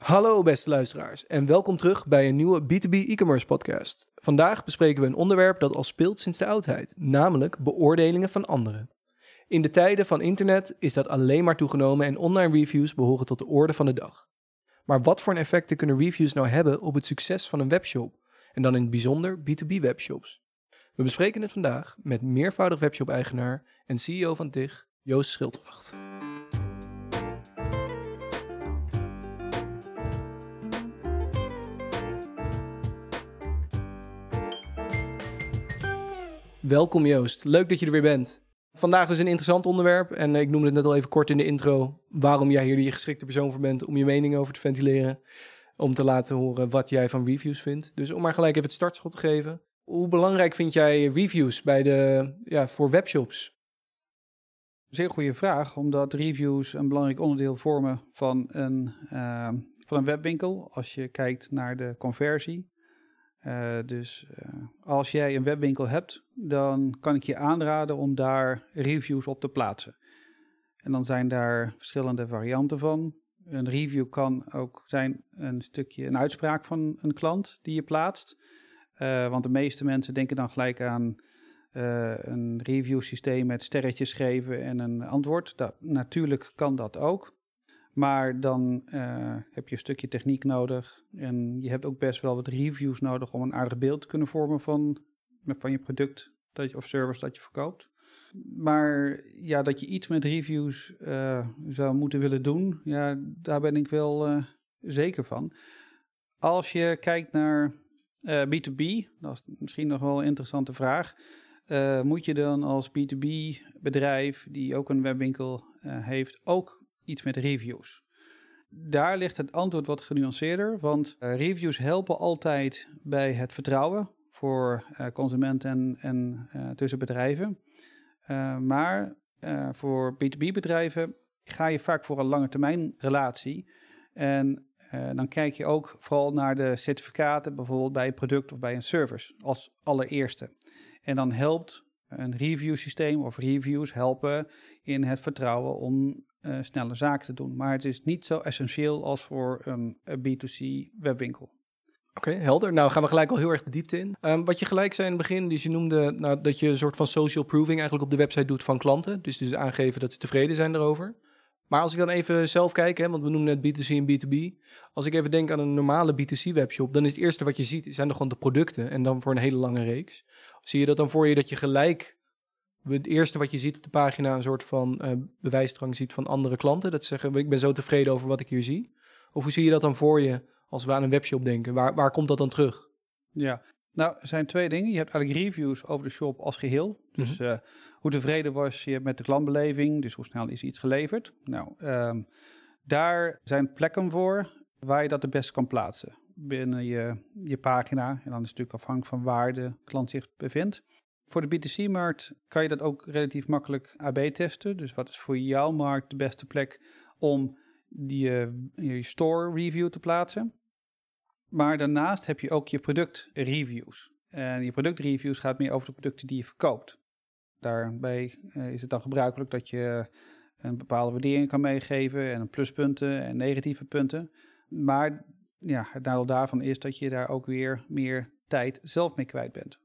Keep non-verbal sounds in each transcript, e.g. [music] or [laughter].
Hallo beste luisteraars en welkom terug bij een nieuwe B2B e-commerce podcast. Vandaag bespreken we een onderwerp dat al speelt sinds de oudheid, namelijk beoordelingen van anderen. In de tijden van internet is dat alleen maar toegenomen en online reviews behoren tot de orde van de dag. Maar wat voor een effecten kunnen reviews nou hebben op het succes van een webshop en dan in het bijzonder B2B webshops? We bespreken het vandaag met meervoudig webshop-eigenaar en CEO van TIG, Joost Schildwacht. Welkom Joost, leuk dat je er weer bent. Vandaag dus een interessant onderwerp en ik noemde het net al even kort in de intro waarom jij hier de geschikte persoon voor bent om je mening over te ventileren, om te laten horen wat jij van reviews vindt. Dus om maar gelijk even het startschot te geven. Hoe belangrijk vind jij reviews bij de, ja, voor webshops? Zeer goede vraag, omdat reviews een belangrijk onderdeel vormen van een, uh, van een webwinkel. Als je kijkt naar de conversie. Uh, dus uh, als jij een webwinkel hebt, dan kan ik je aanraden om daar reviews op te plaatsen. En dan zijn daar verschillende varianten van. Een review kan ook zijn een stukje een uitspraak van een klant die je plaatst. Uh, want de meeste mensen denken dan gelijk aan een review systeem met sterretjes geven en een antwoord. Dat, natuurlijk kan dat ook. Maar dan uh, heb je een stukje techniek nodig. En je hebt ook best wel wat reviews nodig om een aardig beeld te kunnen vormen van, van je product dat je, of service dat je verkoopt. Maar ja, dat je iets met reviews uh, zou moeten willen doen, ja, daar ben ik wel uh, zeker van. Als je kijkt naar B2B, dat is misschien nog wel een interessante vraag. moet je dan als B2B bedrijf, die ook een webwinkel heeft, ook iets met reviews. Daar ligt het antwoord wat genuanceerder, want uh, reviews helpen altijd bij het vertrouwen voor uh, consumenten en, en uh, tussen bedrijven. maar voor B2B bedrijven ga je vaak voor een lange termijn relatie. En dan kijk je ook vooral naar de certificaten, bijvoorbeeld bij een product of bij een service, als allereerste. En dan helpt een review systeem of reviews helpen in het vertrouwen om uh, snelle zaken te doen. Maar het is niet zo essentieel als voor een, B2C webwinkel. Oké, helder. Nou gaan we gelijk al heel erg de diepte in. Um, wat je gelijk zei in het begin, dus je noemde nou, dat je een soort van social proving eigenlijk op de website doet van klanten. Dus, dus aangeven dat ze tevreden zijn erover. Maar als ik dan even zelf kijk, hè, want we noemen net B2C en B2B. Als ik even denk aan een normale B2C webshop, dan is het eerste wat je ziet, zijn er gewoon de producten. En dan voor een hele lange reeks. Zie je dat dan voor je dat je gelijk het eerste wat je ziet op de pagina een soort van uh, bewijsdrang ziet van andere klanten. Dat zeggen, ik ben zo tevreden over wat ik hier zie. Of hoe zie je dat dan voor je als we aan een webshop denken? Waar, waar komt dat dan terug? Ja, nou, er zijn twee dingen. Je hebt eigenlijk reviews over de shop als geheel. Dus mm -hmm. uh, hoe tevreden was je met de klantbeleving, dus hoe snel is iets geleverd. Nou, um, daar zijn plekken voor waar je dat het beste kan plaatsen. Binnen je, je pagina. En dan is het natuurlijk afhankelijk van waar de klant zich bevindt. Voor de B2C-markt kan je dat ook relatief makkelijk AB testen. Dus wat is voor jouw markt de beste plek om die, uh, je store review te plaatsen? Maar daarnaast heb je ook je productreviews. En je productreviews gaat meer over de producten die je verkoopt. Daarbij uh, is het dan gebruikelijk dat je een bepaalde waardering kan meegeven en pluspunten en negatieve punten. Maar ja, het nadeel daarvan is dat je daar ook weer meer tijd zelf mee kwijt bent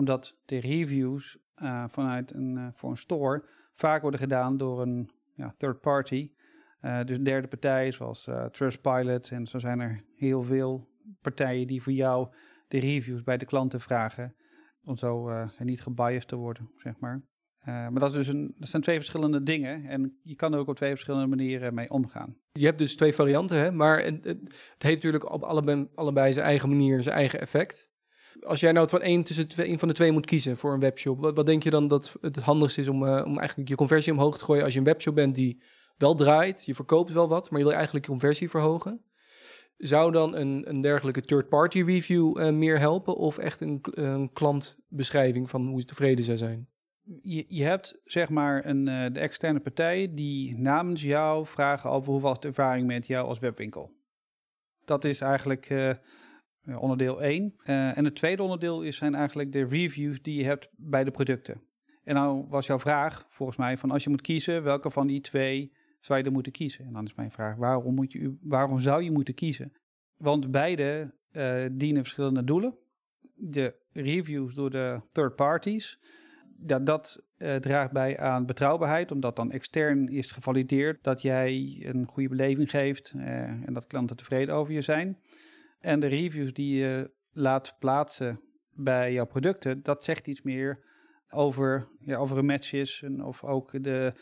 omdat de reviews uh, vanuit een, uh, voor een store vaak worden gedaan door een ja, third party. Uh, dus derde partijen zoals Trustpilot. En zo zijn er heel veel partijen die voor jou de reviews bij de klanten vragen. Om zo niet gebiased te worden, zeg maar. maar dat, is dus een, dat zijn twee verschillende dingen. En je kan er ook op twee verschillende manieren mee omgaan. Je hebt dus twee varianten, hè? maar het, het heeft natuurlijk op allebei, allebei zijn eigen manier, zijn eigen effect. Als jij nou van één, tussen twee, één van de twee moet kiezen voor een webshop, wat, wat denk je dan dat het handigste is om, uh, om eigenlijk je conversie omhoog te gooien als je een webshop bent die wel draait, je verkoopt wel wat, maar je wil eigenlijk je conversie verhogen? Zou dan een, een dergelijke third-party review uh, meer helpen of echt een, een klantbeschrijving van hoe ze tevreden zij zijn? Je, je hebt zeg maar een, de externe partij die namens jou vragen over hoe was de ervaring met jou als webwinkel. Dat is eigenlijk onderdeel 1. Uh, en het tweede onderdeel is, zijn eigenlijk de reviews die je hebt bij de producten. En nou was jouw vraag volgens mij van als je moet kiezen welke van die twee zou je er moeten kiezen? En dan is mijn vraag, waarom, moet je, waarom zou je moeten kiezen? Want beide uh, dienen verschillende doelen. De reviews door de third parties, dat, dat draagt bij aan betrouwbaarheid, omdat dan extern is gevalideerd dat jij een goede beleving geeft en dat klanten tevreden over je zijn. En de reviews die je laat plaatsen bij jouw producten, dat zegt iets meer over, ja, over een match is en of ook de,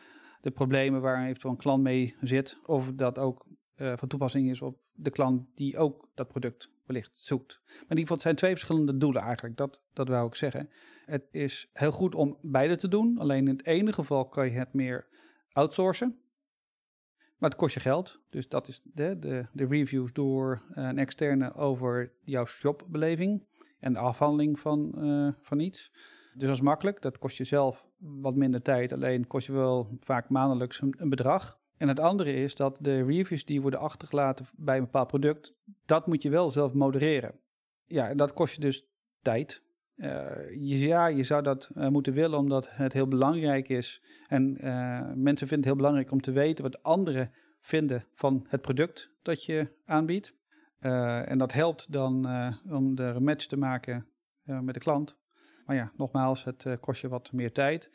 de problemen waar eventueel een klant mee zit, of dat ook uh, van toepassing is op de klant die ook dat product wellicht zoekt. Maar in ieder geval, het zijn twee verschillende doelen eigenlijk, dat, dat wou ik zeggen. Het is heel goed om beide te doen, alleen in het ene geval kan je het meer outsourcen. Maar het kost je geld. Dus dat is de, de, de reviews door een externe over jouw shopbeleving en de afhandeling van, uh, van iets. Dus dat is makkelijk. Dat kost je zelf wat minder tijd. Alleen kost je wel vaak maandelijks een, een bedrag. En het andere is dat de reviews die worden achtergelaten bij een bepaald product, dat moet je wel zelf modereren. Ja, en dat kost je dus tijd. Uh, je, ja, je zou dat uh, moeten willen omdat het heel belangrijk is. En uh, mensen vinden het heel belangrijk om te weten wat anderen vinden van het product dat je aanbiedt. en dat helpt dan om de match te maken met de klant. Maar ja, nogmaals, het kost je wat meer tijd.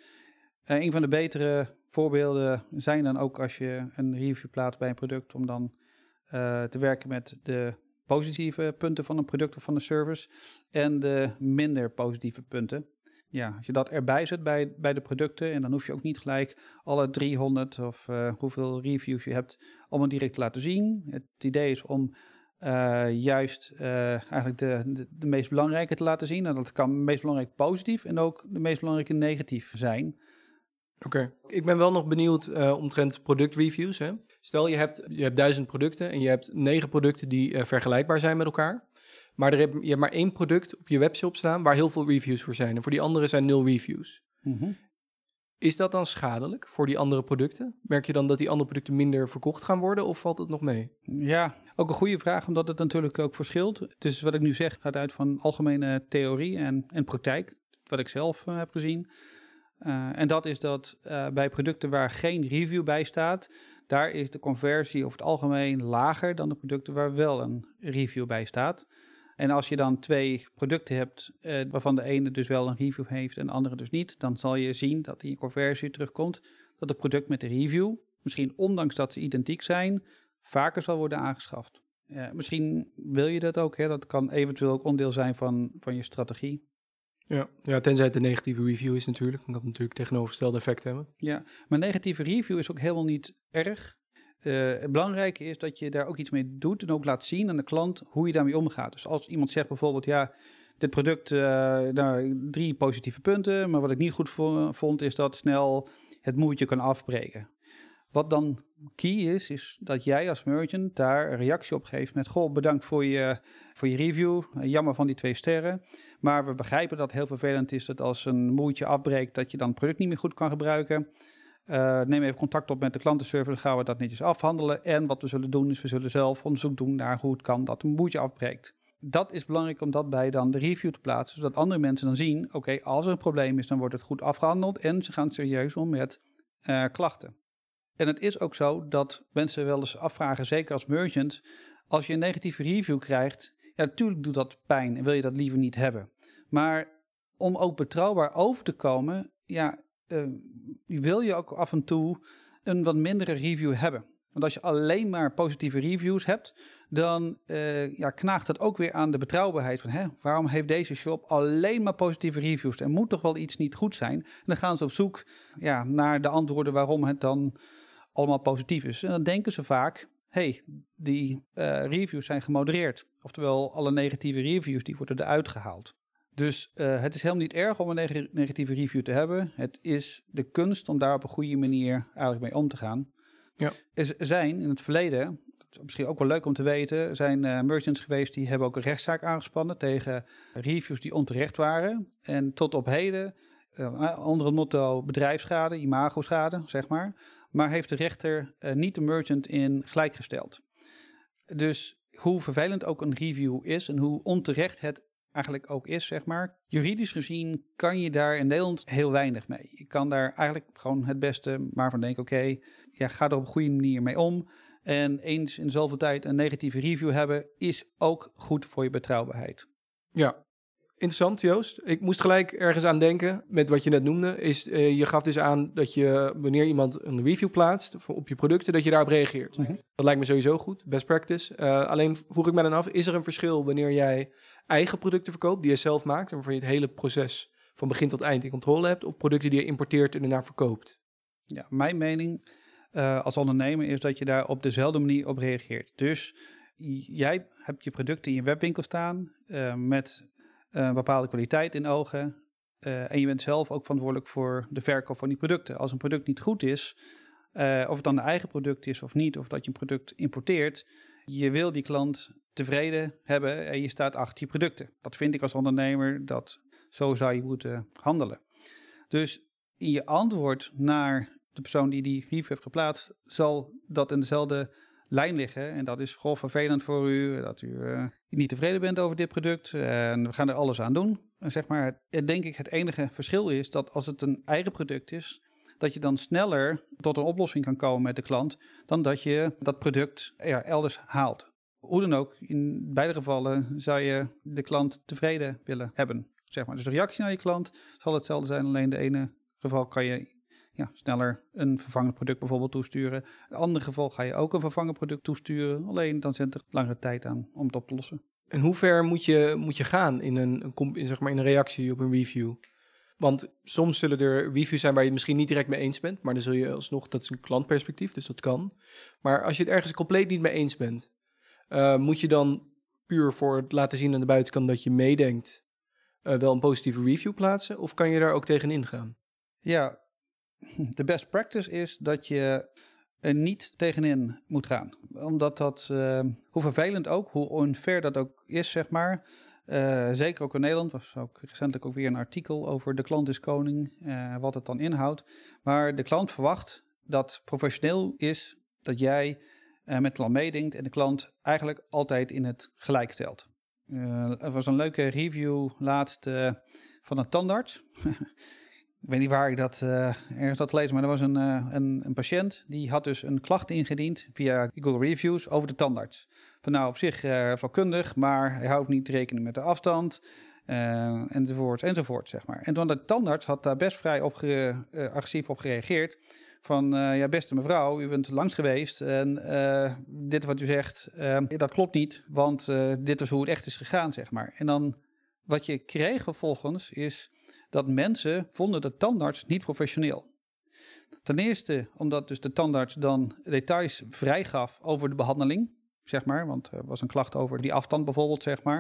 een van de betere voorbeelden zijn dan ook als je een review plaatst bij een product, om dan te werken met de positieve punten van een product of van een service en de minder positieve punten. Ja, als je dat erbij zet bij, bij de producten en dan hoef je ook niet gelijk alle 300 of uh, hoeveel reviews je hebt allemaal direct te laten zien. Het idee is om uh, juist uh, eigenlijk de, de, meest belangrijke te laten zien. En dat kan meest belangrijk positief en ook de meest belangrijke negatief zijn. Oké, ik ben wel nog benieuwd omtrent productreviews. Stel je hebt, je hebt duizend producten en je hebt negen producten die uh, vergelijkbaar zijn met elkaar. Maar er heb, je hebt maar één product op je webshop staan waar heel veel reviews voor zijn. En voor die andere zijn nul reviews. Mm -hmm. Is dat dan schadelijk voor die andere producten? Merk je dan dat die andere producten minder verkocht gaan worden of valt het nog mee? Ja, ook een goede vraag, omdat het natuurlijk ook verschilt. Dus wat ik nu zeg gaat uit van algemene theorie en, en praktijk, wat ik zelf uh, heb gezien. Uh, en dat is dat uh, bij producten waar geen review bij staat, daar is de conversie over het algemeen lager dan de producten waar wel een review bij staat. En als je dan twee producten hebt uh, waarvan de ene dus wel een review heeft en de andere dus niet, dan zal je zien dat die conversie terugkomt dat het product met de review, misschien ondanks dat ze identiek zijn, vaker zal worden aangeschaft. misschien wil je dat ook, hè? dat kan eventueel ook onderdeel zijn van, van je strategie. Ja, ja, tenzij het een negatieve review is natuurlijk. Dat natuurlijk tegenovergestelde effect hebben. Ja, maar negatieve review is ook helemaal niet erg. Uh, het belangrijke is dat je daar ook iets mee doet en ook laat zien aan de klant hoe je daarmee omgaat. Dus als iemand zegt bijvoorbeeld, ja, dit product, uh, nou, drie positieve punten, maar wat ik niet goed vond is dat snel het moertje kan afbreken. Wat dan key is, is dat jij als merchant daar een reactie op geeft met: Goh, bedankt voor je, voor je review. Jammer van die twee sterren. Maar we begrijpen dat het heel vervelend is dat als een moeitje afbreekt, dat je dan het product niet meer goed kan gebruiken. Uh, neem even contact op met de klantenservice, dan gaan we dat netjes afhandelen. En wat we zullen doen, is we zullen zelf onderzoek doen naar hoe het kan dat een moeitje afbreekt. Dat is belangrijk om dat bij dan de review te plaatsen, zodat andere mensen dan zien: oké, als er een probleem is, dan wordt het goed afgehandeld en ze gaan serieus om met uh, klachten. En het is ook zo dat mensen wel eens afvragen, zeker als merchant, als je een negatieve review krijgt, ja, natuurlijk doet dat pijn en wil je dat liever niet hebben. Maar om ook betrouwbaar over te komen, ja, uh, wil je ook af en toe een wat mindere review hebben. Want als je alleen maar positieve reviews hebt, dan uh, ja, knaagt dat ook weer aan de betrouwbaarheid van hè, waarom heeft deze shop alleen maar positieve reviews? Er moet toch wel iets niet goed zijn? En dan gaan ze op zoek ja, naar de antwoorden waarom het dan allemaal positief is. En dan denken ze vaak, hey, die uh, reviews zijn gemodereerd. Oftewel, alle negatieve reviews die worden eruit gehaald. Dus uh, het is helemaal niet erg om een neg negatieve review te hebben. Het is de kunst om daar op een goede manier eigenlijk mee om te gaan. Ja. Er zijn in het verleden, dat is misschien ook wel leuk om te weten, zijn uh, merchants geweest die hebben ook een rechtszaak aangespannen tegen reviews die onterecht waren. En tot op heden, uh, onder het motto bedrijfsschade, imago-schade, zeg maar maar heeft de rechter uh, niet de merchant in gelijkgesteld. Dus hoe vervelend ook een review is en hoe onterecht het eigenlijk ook is, zeg maar. Juridisch gezien kan je daar in Nederland heel weinig mee. Je kan daar eigenlijk gewoon het beste maar van denken, oké, ja, ga er op een goede manier mee om. En eens in zoveel tijd een negatieve review hebben is ook goed voor je betrouwbaarheid. Ja, interessant Joost. Ik moest gelijk ergens aan denken met wat je net noemde. Is, uh, je gaf dus aan dat je wanneer iemand een review plaatst op je producten, dat je daarop reageert. Mhm. Dat lijkt me sowieso goed, best practice. Uh, alleen vroeg ik me dan af, is er een verschil wanneer jij eigen producten verkoopt die je zelf maakt en waarvan je het hele proces van begin tot eind in controle hebt, of producten die je importeert en daarna verkoopt? Ja, mijn mening uh, als ondernemer is dat je daar op dezelfde manier op reageert. Dus jij hebt je producten in je webwinkel staan uh, met een bepaalde kwaliteit in ogen. Uh, en je bent zelf ook verantwoordelijk voor de verkoop van die producten. Als een product niet goed is, of het dan een eigen product is of niet, of dat je een product importeert, je wil die klant tevreden hebben en je staat achter je producten. Dat vind ik als ondernemer, dat zo zou je moeten handelen. Dus in je antwoord naar de persoon die die review heeft geplaatst, zal dat in dezelfde lijn liggen. En dat is gewoon vervelend voor u, dat u niet tevreden bent over dit product. En we gaan er alles aan doen. En zeg maar, het, denk ik het enige verschil is dat als het een eigen product is, dat je dan sneller tot een oplossing kan komen met de klant, dan dat je dat product elders haalt. Hoe dan ook, in beide gevallen zou je de klant tevreden willen hebben. Zeg maar. Dus de reactie naar je klant zal hetzelfde zijn, alleen de ene geval kan je ja, sneller een vervangend product bijvoorbeeld toesturen. In een ander geval ga je ook een vervangend product toesturen. Alleen dan zit er langere tijd aan om het op te lossen. En hoe ver moet je, moet je gaan in een, in, zeg maar in een reactie op een review? Want soms zullen er reviews zijn waar je het misschien niet direct mee eens bent. Maar dan zul je alsnog, dat is een klantperspectief, dus dat kan. Maar als je het ergens compleet niet mee eens bent, uh, moet je dan puur voor het laten zien aan de buitenkant dat je meedenkt, uh, wel een positieve review plaatsen? Of kan je daar ook tegen ingaan? Ja, [laughs] de best practice is dat je er niet tegenin moet gaan. Omdat dat, uh, hoe vervelend ook, hoe unfair dat ook is, zeg maar. Uh, zeker ook in Nederland, was ook recentelijk ook weer een artikel over de klant is koning, uh, wat het dan inhoudt. Maar de klant verwacht dat professioneel is dat jij met de klant meedenkt en de klant eigenlijk altijd in het gelijk stelt. er was een leuke review laatst van een tandarts. [laughs] ik weet niet waar ik dat uh, ergens had gelezen, maar er was een, uh, een, een, patiënt die had dus een klacht ingediend via Google Reviews over de tandarts. Van nou op zich uh, vakkundig, maar hij houdt niet rekening met de afstand, enzovoort, enzovoort, zeg maar. En toen de tandarts had daar best vrij op agressief op gereageerd. Van ja, beste mevrouw, u bent langs geweest en dit wat u zegt, dat klopt niet, want dit is hoe het echt is gegaan, zeg maar. En dan wat je kreeg vervolgens is dat mensen vonden de tandarts niet professioneel. Ten eerste omdat dus de tandarts dan details vrijgaf over de behandeling, zeg maar. Want er was een klacht over die afstand bijvoorbeeld, zeg maar.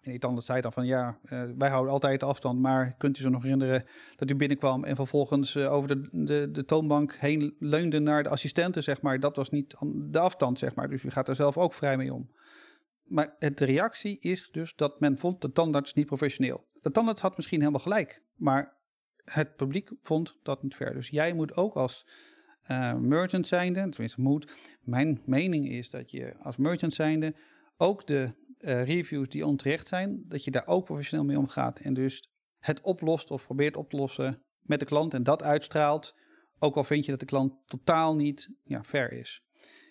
En die tandarts zei dan van ja, uh, wij houden altijd afstand, maar kunt u zich nog herinneren dat u binnenkwam en vervolgens uh, over de, de, de toonbank heen leunde naar de assistenten, zeg maar. Dat was niet de afstand, zeg maar. Dus u gaat er zelf ook vrij mee om. Maar de reactie is dus dat men vond de tandarts niet professioneel. De tandarts had misschien helemaal gelijk, maar het publiek vond dat niet ver. Dus jij moet ook als uh, merchant zijnde, tenminste moet, mijn mening is dat je als merchant zijnde ook de uh, reviews die onterecht zijn, dat je daar ook professioneel mee omgaat en dus het oplost of probeert op te lossen met de klant en dat uitstraalt, ook al vind je dat de klant totaal niet ja, fair is.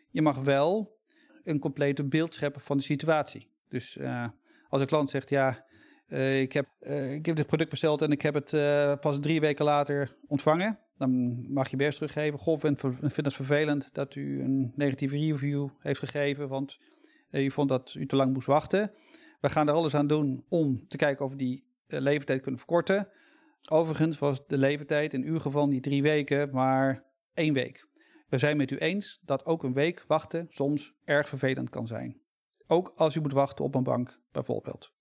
Je mag wel een complete beeld scheppen van de situatie. Dus uh, als een klant zegt, ja, uh, ik, heb, uh, ik heb dit product besteld en ik heb het pas drie weken later ontvangen. Dan mag je best teruggeven. Goh, vind, vind het vervelend dat u een negatieve review heeft gegeven, want u vond dat u te lang moest wachten. We gaan er alles aan doen om te kijken of we die levertijd kunnen verkorten. Overigens was de levertijd in uw geval niet drie weken, maar één week. We zijn met u eens dat ook een week wachten soms erg vervelend kan zijn. Ook als u moet wachten op een bank bijvoorbeeld.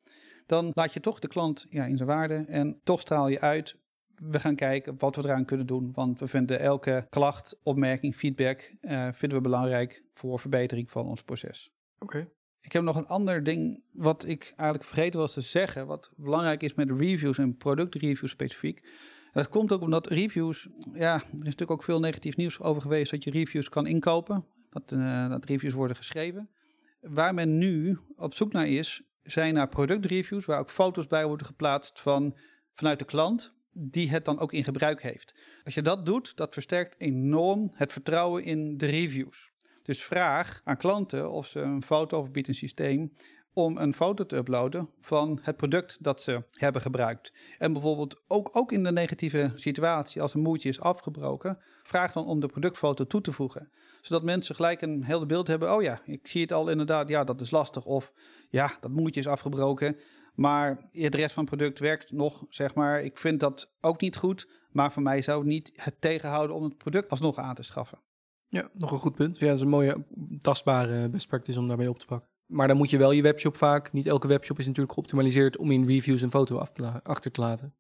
Dan laat je toch de klant ja, in zijn waarde en toch straal je uit. We gaan kijken wat we eraan kunnen doen, want we vinden elke klacht, opmerking, feedback uh, vinden we belangrijk voor verbetering van ons proces. Oké. Okay. Ik heb nog een ander ding wat ik eigenlijk vergeten was te zeggen, wat belangrijk is met reviews en productreviews specifiek. Dat komt ook omdat reviews, ja, er is natuurlijk ook veel negatief nieuws over geweest dat je reviews kan inkopen. Dat, uh, dat reviews worden geschreven. Waar men nu op zoek naar is, zijn naar productreviews, waar ook foto's bij worden geplaatst van, vanuit de klant, die het dan ook in gebruik heeft. Als je dat doet, dat versterkt enorm het vertrouwen in de reviews. Dus vraag aan klanten of ze een foto of systeem om een foto te uploaden van het product dat ze hebben gebruikt. En bijvoorbeeld ook, ook in de negatieve situatie, als een moertje is afgebroken, vraag dan om de productfoto toe te voegen. Zodat mensen gelijk een heel beeld hebben. Oh ja, ik zie het al inderdaad. Ja, dat is lastig. Of ja, dat moertje is afgebroken. Maar het rest van het product werkt nog, zeg maar. Ik vind dat ook niet goed. Maar voor mij zou het niet het tegenhouden om het product alsnog aan te schaffen. Ja, nog een goed punt. Ja, dat is een mooie tastbare best practice om daarbij op te pakken. Maar dan moet je wel je webshop vaak, niet elke webshop is natuurlijk geoptimaliseerd om in reviews een foto af te achter te laten.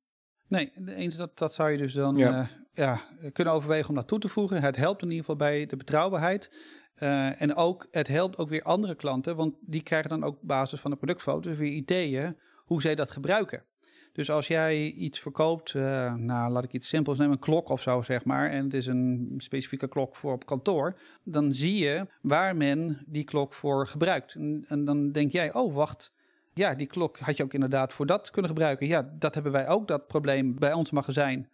Nee, eens dat, dat zou je dus dan ja. Uh, ja. kunnen overwegen om dat toe te voegen. Het helpt in ieder geval bij de betrouwbaarheid. Uh, en ook, het helpt ook weer andere klanten, want die krijgen dan ook op basis van de productfoto's weer ideeën hoe zij dat gebruiken. Dus als jij iets verkoopt, uh, nou laat ik iets simpels nemen, een klok of zo zeg maar, en het is een specifieke klok voor op kantoor, dan zie je waar men die klok voor gebruikt. En, en dan denk jij, oh wacht, ja, die klok had je ook inderdaad voor dat kunnen gebruiken. Ja, dat hebben wij ook, dat probleem bij ons magazijn.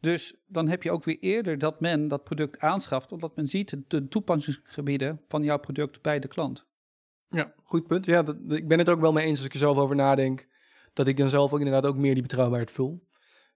Dus dan heb je ook weer eerder dat men dat product aanschaft, omdat men ziet de toepassingsgebieden van jouw product bij de klant. Ja, goed punt. Ja, dat, ik ben het er ook wel mee eens als ik er zelf over nadenk dat ik dan zelf ook inderdaad ook meer die betrouwbaarheid vul.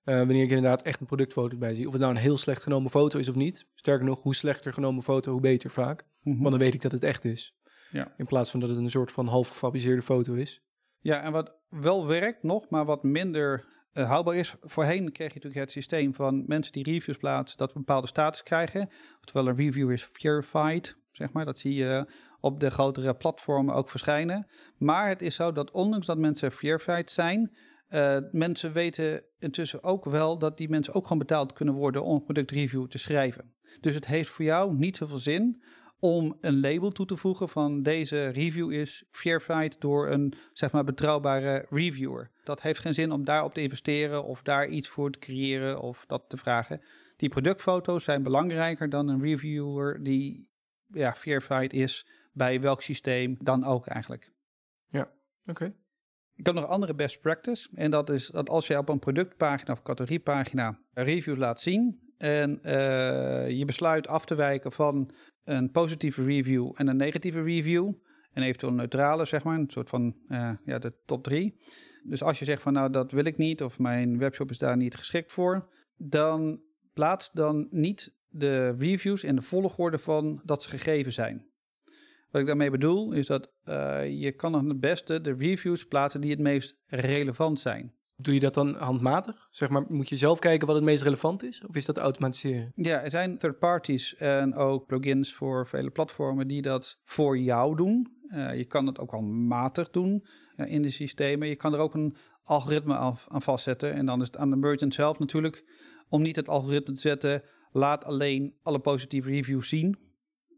Uh, wanneer ik inderdaad echt een productfoto bij zie. Of het nou een heel slecht genomen foto is of niet. Sterker nog, hoe slechter genomen foto, hoe beter vaak. Mhm. Want dan weet ik dat het echt is. Ja. In plaats van dat het een soort van half gefabriceerde foto is. Ja, en wat wel werkt nog, maar wat minder uh, houdbaar is. Voorheen kreeg je natuurlijk het systeem van mensen die reviews plaatsen, dat we een bepaalde status krijgen. Oftewel een review is verified, zeg maar. Dat zie je op de grotere platformen ook verschijnen. Maar het is zo dat ondanks dat mensen verified zijn, uh, mensen weten intussen ook wel dat die mensen ook gewoon betaald kunnen worden om een productreview te schrijven. Dus het heeft voor jou niet zoveel zin om een label toe te voegen van deze review is verified door een zeg maar betrouwbare reviewer. Dat heeft geen zin om daarop te investeren of daar iets voor te creëren of dat te vragen. Die productfoto's zijn belangrijker dan een reviewer die ja, verified is bij welk systeem dan ook eigenlijk. Ja, oké. Ik heb nog een andere best practice. En dat is dat als je op een productpagina of categoriepagina een review laat zien. En uh, je besluit af te wijken van een positieve review en een negatieve review. En eventueel een neutrale, zeg maar. Een soort van uh, ja, de top drie. Dus als je zegt van nou dat wil ik niet. Of mijn webshop is daar niet geschikt voor. Dan plaats dan niet de reviews in de volgorde van dat ze gegeven zijn. Wat ik daarmee bedoel is dat uh, je kan het beste de reviews plaatsen die het meest relevant zijn. Doe je dat dan handmatig? Zeg maar, moet je zelf kijken wat het meest relevant is? Of is dat automatiseren? Ja, er zijn third parties en ook plugins voor vele platformen die dat voor jou doen. Uh, je kan het ook handmatig doen uh, in de systemen. Je kan er ook een algoritme af, aan vastzetten. En dan is het aan de merchant zelf natuurlijk om niet het algoritme te zetten. Laat alleen alle positieve reviews zien.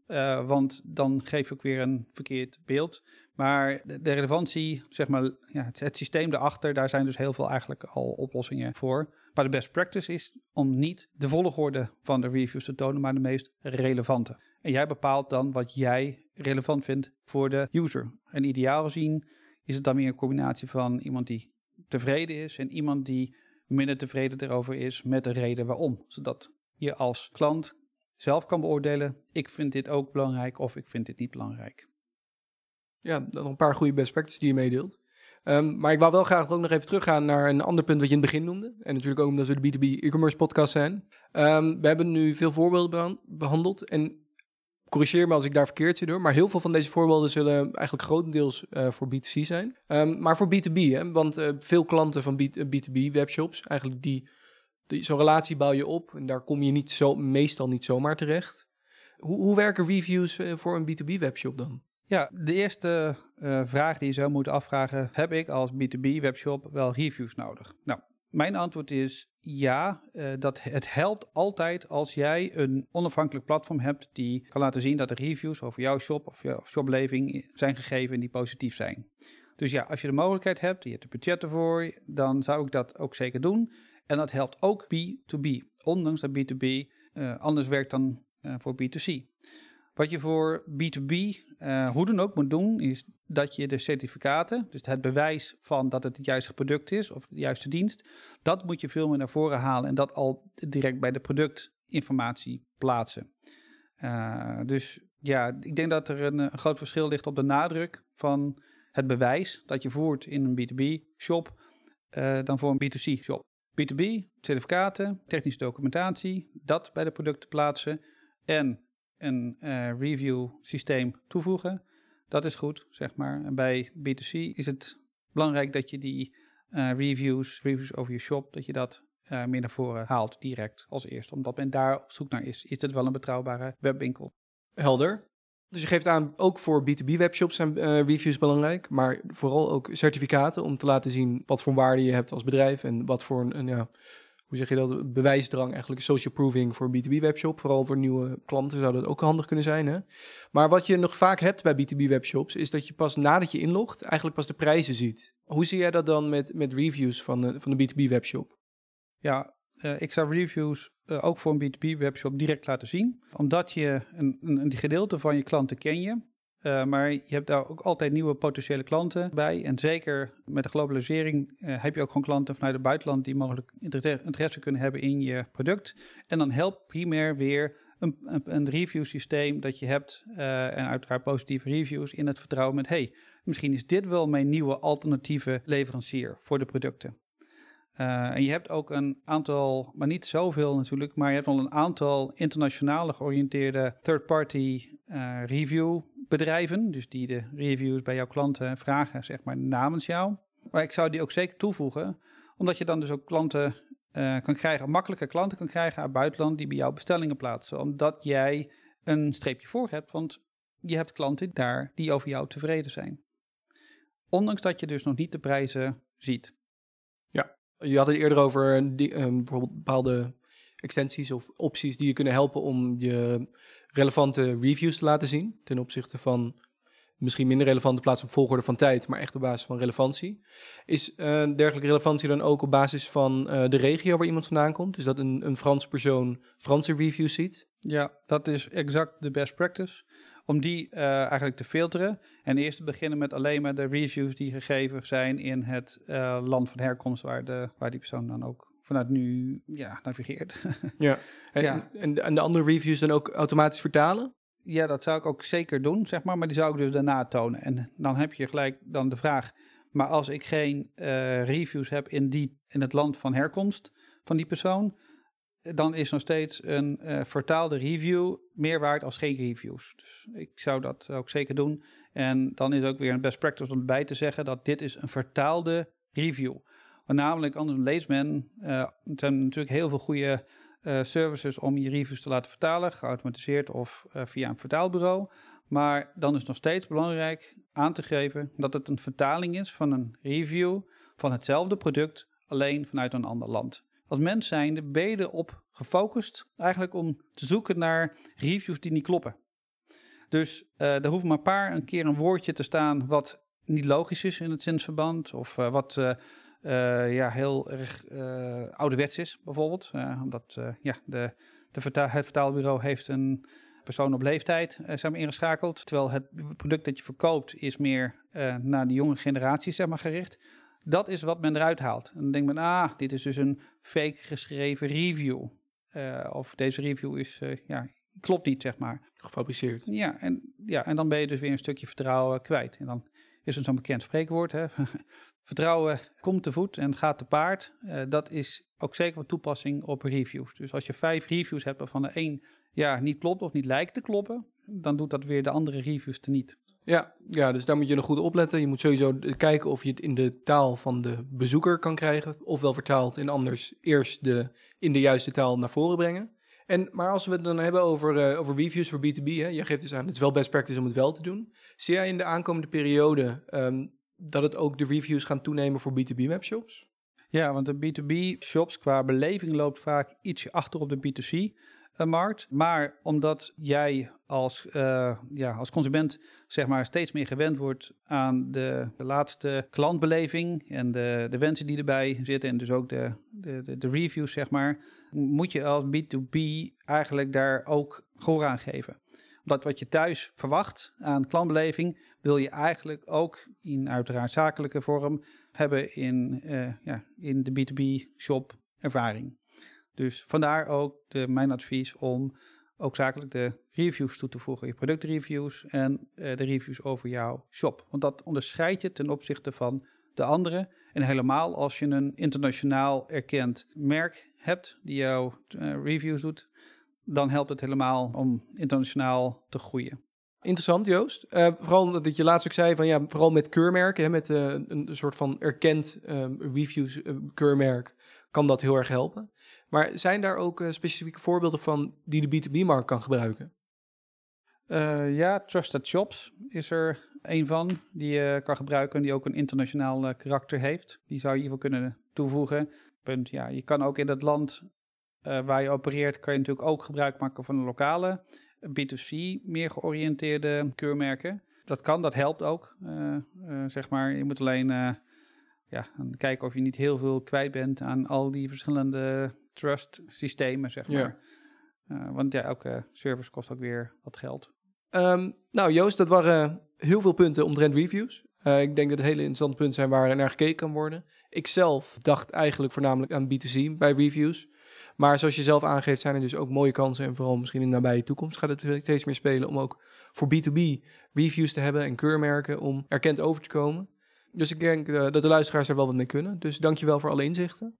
Uh, want dan geef ook weer een verkeerd beeld. Maar de, de relevantie, zeg maar, ja, het, het, systeem erachter, daar zijn dus heel veel eigenlijk al oplossingen voor. Maar de best practice is om niet de volgorde van de reviews te tonen, maar de meest relevante. En jij bepaalt dan wat jij relevant vindt voor de user. En ideaal gezien is het dan weer een combinatie van iemand die tevreden is en iemand die minder tevreden erover is met de reden waarom. Zodat je als klant zelf kan beoordelen, ik vind dit ook belangrijk of ik vind dit niet belangrijk. Ja, nog een paar goede best practices die je meedeelt. Um, maar ik wou wel graag ook nog even teruggaan naar een ander punt wat je in het begin noemde. En natuurlijk ook omdat we de B2B e-commerce podcast zijn. Um, we hebben nu veel voorbeelden behandeld. En corrigeer me als ik daar verkeerd zit door. Maar heel veel van deze voorbeelden zullen eigenlijk grotendeels uh, voor B2C zijn. Um, maar voor B2B, hè, want uh, veel klanten van B2B webshops, eigenlijk die Zo'n relatie bouw je op en daar kom je niet zo, meestal niet zomaar terecht. Hoe, hoe werken reviews eh, voor een B2B webshop dan? Ja, de eerste uh, vraag die je zou moeten afvragen: heb ik als B2B webshop wel reviews nodig? Nou, mijn antwoord is ja. Uh, dat het helpt altijd als jij een onafhankelijk platform hebt die kan laten zien dat de reviews over jouw shop of jouw shopleving zijn gegeven en die positief zijn. Dus ja, als je de mogelijkheid hebt, je hebt de budget ervoor, dan zou ik dat ook zeker doen. En dat helpt ook B2B, ondanks dat B2B uh, eh, anders werkt dan uh, voor B2C. Wat je voor B2B uh, hoe dan ook moet doen, is dat je de certificaten, dus het bewijs van dat het het juiste product is of de juiste dienst, dat moet je veel meer naar voren halen en dat al direct bij de productinformatie plaatsen. Dus ja, ik denk dat er een, groot verschil ligt op de nadruk van het bewijs dat je voert in een B2B-shop uh, dan voor een B2C-shop. B2B, certificaten, technische documentatie, dat bij de producten plaatsen en een uh, review systeem toevoegen. Dat is goed, zeg maar. Bij B2C is het belangrijk dat je die uh, reviews, reviews over je shop, dat je dat uh, meer naar voren haalt direct als eerste. Omdat men daar op zoek naar is. Is het wel een betrouwbare webwinkel? Helder. Dus je geeft aan, ook voor B2B webshops zijn uh, reviews belangrijk, maar vooral ook certificaten om te laten zien wat voor waarde je hebt als bedrijf en wat voor een, een ja, hoe zeg je dat, bewijsdrang, eigenlijk social proving voor B2B webshop. Vooral voor nieuwe klanten zou dat ook handig kunnen zijn. Hè? Maar wat je nog vaak hebt bij B2B webshops, is dat je pas nadat je inlogt, eigenlijk pas de prijzen ziet. Hoe zie jij dat dan met, met reviews van de, van de B2B webshop? Ja, uh, ik zou reviews uh, ook voor een B2B webshop direct laten zien. Omdat je een, een, gedeelte van je klanten ken je. Uh, maar je hebt daar ook altijd nieuwe potentiële klanten bij. En zeker met de globalisering heb je ook gewoon klanten vanuit het buitenland die mogelijk interesse kunnen hebben in je product. En dan helpt primair weer een, een, een review systeem dat je hebt en uiteraard positieve reviews in het vertrouwen met hey, misschien is dit wel mijn nieuwe alternatieve leverancier voor de producten. Uh, en je hebt ook een aantal, maar niet zoveel natuurlijk, maar je hebt wel een aantal internationale georiënteerde third-party uh, review bedrijven, dus die de reviews bij jouw klanten vragen, zeg maar namens jou. Maar ik zou die ook zeker toevoegen, omdat je dan dus ook klanten uh, kan krijgen, makkelijke klanten kan krijgen uit buitenland die bij jou bestellingen plaatsen, omdat jij een streepje voor hebt, want je hebt klanten daar die over jou tevreden zijn. Ondanks dat je dus nog niet de prijzen ziet. Je had het eerder over die, um, bijvoorbeeld bepaalde extensies of opties die je kunnen helpen om je relevante reviews te laten zien. Ten opzichte van misschien minder relevante plaats op volgorde van tijd, maar echt op basis van relevantie. Is uh, dergelijke relevantie dan ook op basis van de regio waar iemand vandaan komt? Dus dat een, een Frans persoon Franse reviews ziet? Ja, dat is exact de best practice. Om die uh, eigenlijk te filteren. En eerst te beginnen met alleen maar de reviews die gegeven zijn in het land van herkomst waar, de, waar die persoon dan ook vanuit nu ja, navigeert. [laughs] ja. En, ja. En, en de andere reviews dan ook automatisch vertalen? Ja, dat zou ik ook zeker doen, zeg maar. Maar die zou ik dus daarna tonen. En dan heb je gelijk dan de vraag... maar als ik geen uh, reviews heb in, die, in het land van herkomst van die persoon... dan is nog steeds een uh, vertaalde review meer waard als geen reviews. Dus ik zou dat ook zeker doen. En dan is ook weer een best practice om erbij te zeggen... dat dit is een vertaalde review maar namelijk, anders leest men, er zijn natuurlijk heel veel goede uh, services om je reviews te laten vertalen, geautomatiseerd of via een vertaalbureau. Maar dan is nog steeds belangrijk aan te geven dat het een vertaling is van een review van hetzelfde product, alleen vanuit een ander land. Als mens zijnde ben je erop gefocust eigenlijk om te zoeken naar reviews die niet kloppen. Dus uh, er hoeft maar een paar een keer een woordje te staan wat niet logisch is in het zinsverband. Of uh, wat uh, ja, heel erg ouderwets is, bijvoorbeeld. Omdat ja, de, het vertaalbureau heeft een persoon op leeftijd zeg maar, ingeschakeld. Terwijl het product dat je verkoopt is meer naar de jonge generatie zeg maar, gericht. Dat is wat men eruit haalt. En dan denkt men, ah, dit is dus een fake geschreven review. of deze review is, ja, klopt niet, zeg maar. Gefabriceerd. Ja en, ja, en dan ben je dus weer een stukje vertrouwen kwijt. En dan is het zo'n bekend spreekwoord, hè? [laughs] Vertrouwen komt te voet en gaat te paard. Uh, dat is ook zeker van toepassing op reviews. Dus als je vijf reviews hebt waarvan de één ja, niet klopt of niet lijkt te kloppen, dan doet dat weer de andere reviews te niet. Ja, ja, dus daar moet je nog goed opletten. Je moet sowieso kijken of je het in de taal van de bezoeker kan krijgen, ofwel vertaald en anders eerst de, in de juiste taal naar voren brengen. En, maar als we het dan hebben over, uh, over reviews voor B2B, hè, je geeft dus aan, het is wel best practice om het wel te doen. Zie jij in de aankomende periode um, dat het ook de reviews gaan toenemen voor B2B webshops? Ja, want de B2B shops qua beleving loopt vaak ietsje achter op de B2C. Markt. Maar omdat jij als, uh, ja, als consument zeg maar, steeds meer gewend wordt aan de, de laatste klantbeleving en de, de wensen die erbij zitten en dus ook de, de, de, reviews, zeg maar, moet je als B2B eigenlijk daar ook gehoor aan geven. Dat wat je thuis verwacht aan klantbeleving, wil je eigenlijk ook in uiteraard zakelijke vorm hebben in, uh, ja, in de B2B shop ervaring. Dus vandaar ook de, mijn advies om ook zakelijk de reviews toe te voegen. Je productreviews en uh, de reviews over jouw shop. Want dat onderscheidt je ten opzichte van de andere. En helemaal als je een internationaal erkend merk hebt die jouw uh, reviews doet, dan helpt het helemaal om internationaal te groeien. Interessant, Joost. Uh, vooral dat je laatst ook zei van ja, vooral met keurmerken, hè, met een soort van erkend um, reviews keurmerk, kan dat heel erg helpen. Maar zijn daar ook specifieke voorbeelden van die de B2B-markt kan gebruiken? ja, Trusted Shops is er een van die je kan gebruiken, die ook een internationaal karakter heeft. Die zou je geval kunnen toevoegen. Punt, ja, je kan ook in dat land waar je opereert, kan je natuurlijk ook gebruik maken van de lokale B2C meer georiënteerde keurmerken. Dat kan, dat helpt ook. Zeg maar, je moet alleen ja, kijken of je niet heel veel kwijt bent aan al die verschillende trust systemen, zeg maar. Ja. want ja, elke service kost ook weer wat geld. Um, nou Joost, dat waren heel veel punten omtrent reviews. Uh, ik denk dat het hele interessante punten zijn waar naar gekeken kan worden. Ik zelf dacht eigenlijk voornamelijk aan B2C bij reviews. Maar zoals je zelf aangeeft, zijn er dus ook mooie kansen. En vooral misschien in de nabije toekomst gaat het steeds meer spelen om ook voor B2B reviews te hebben en keurmerken om erkend over te komen. Dus ik denk uh, dat de luisteraars er wel wat mee kunnen. Dus dankjewel voor alle inzichten.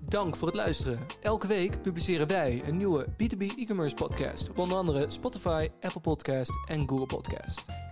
Dank voor het luisteren. Elke week publiceren wij een nieuwe B2B e-commerce podcast op onder andere Spotify, Apple Podcast en Google Podcast.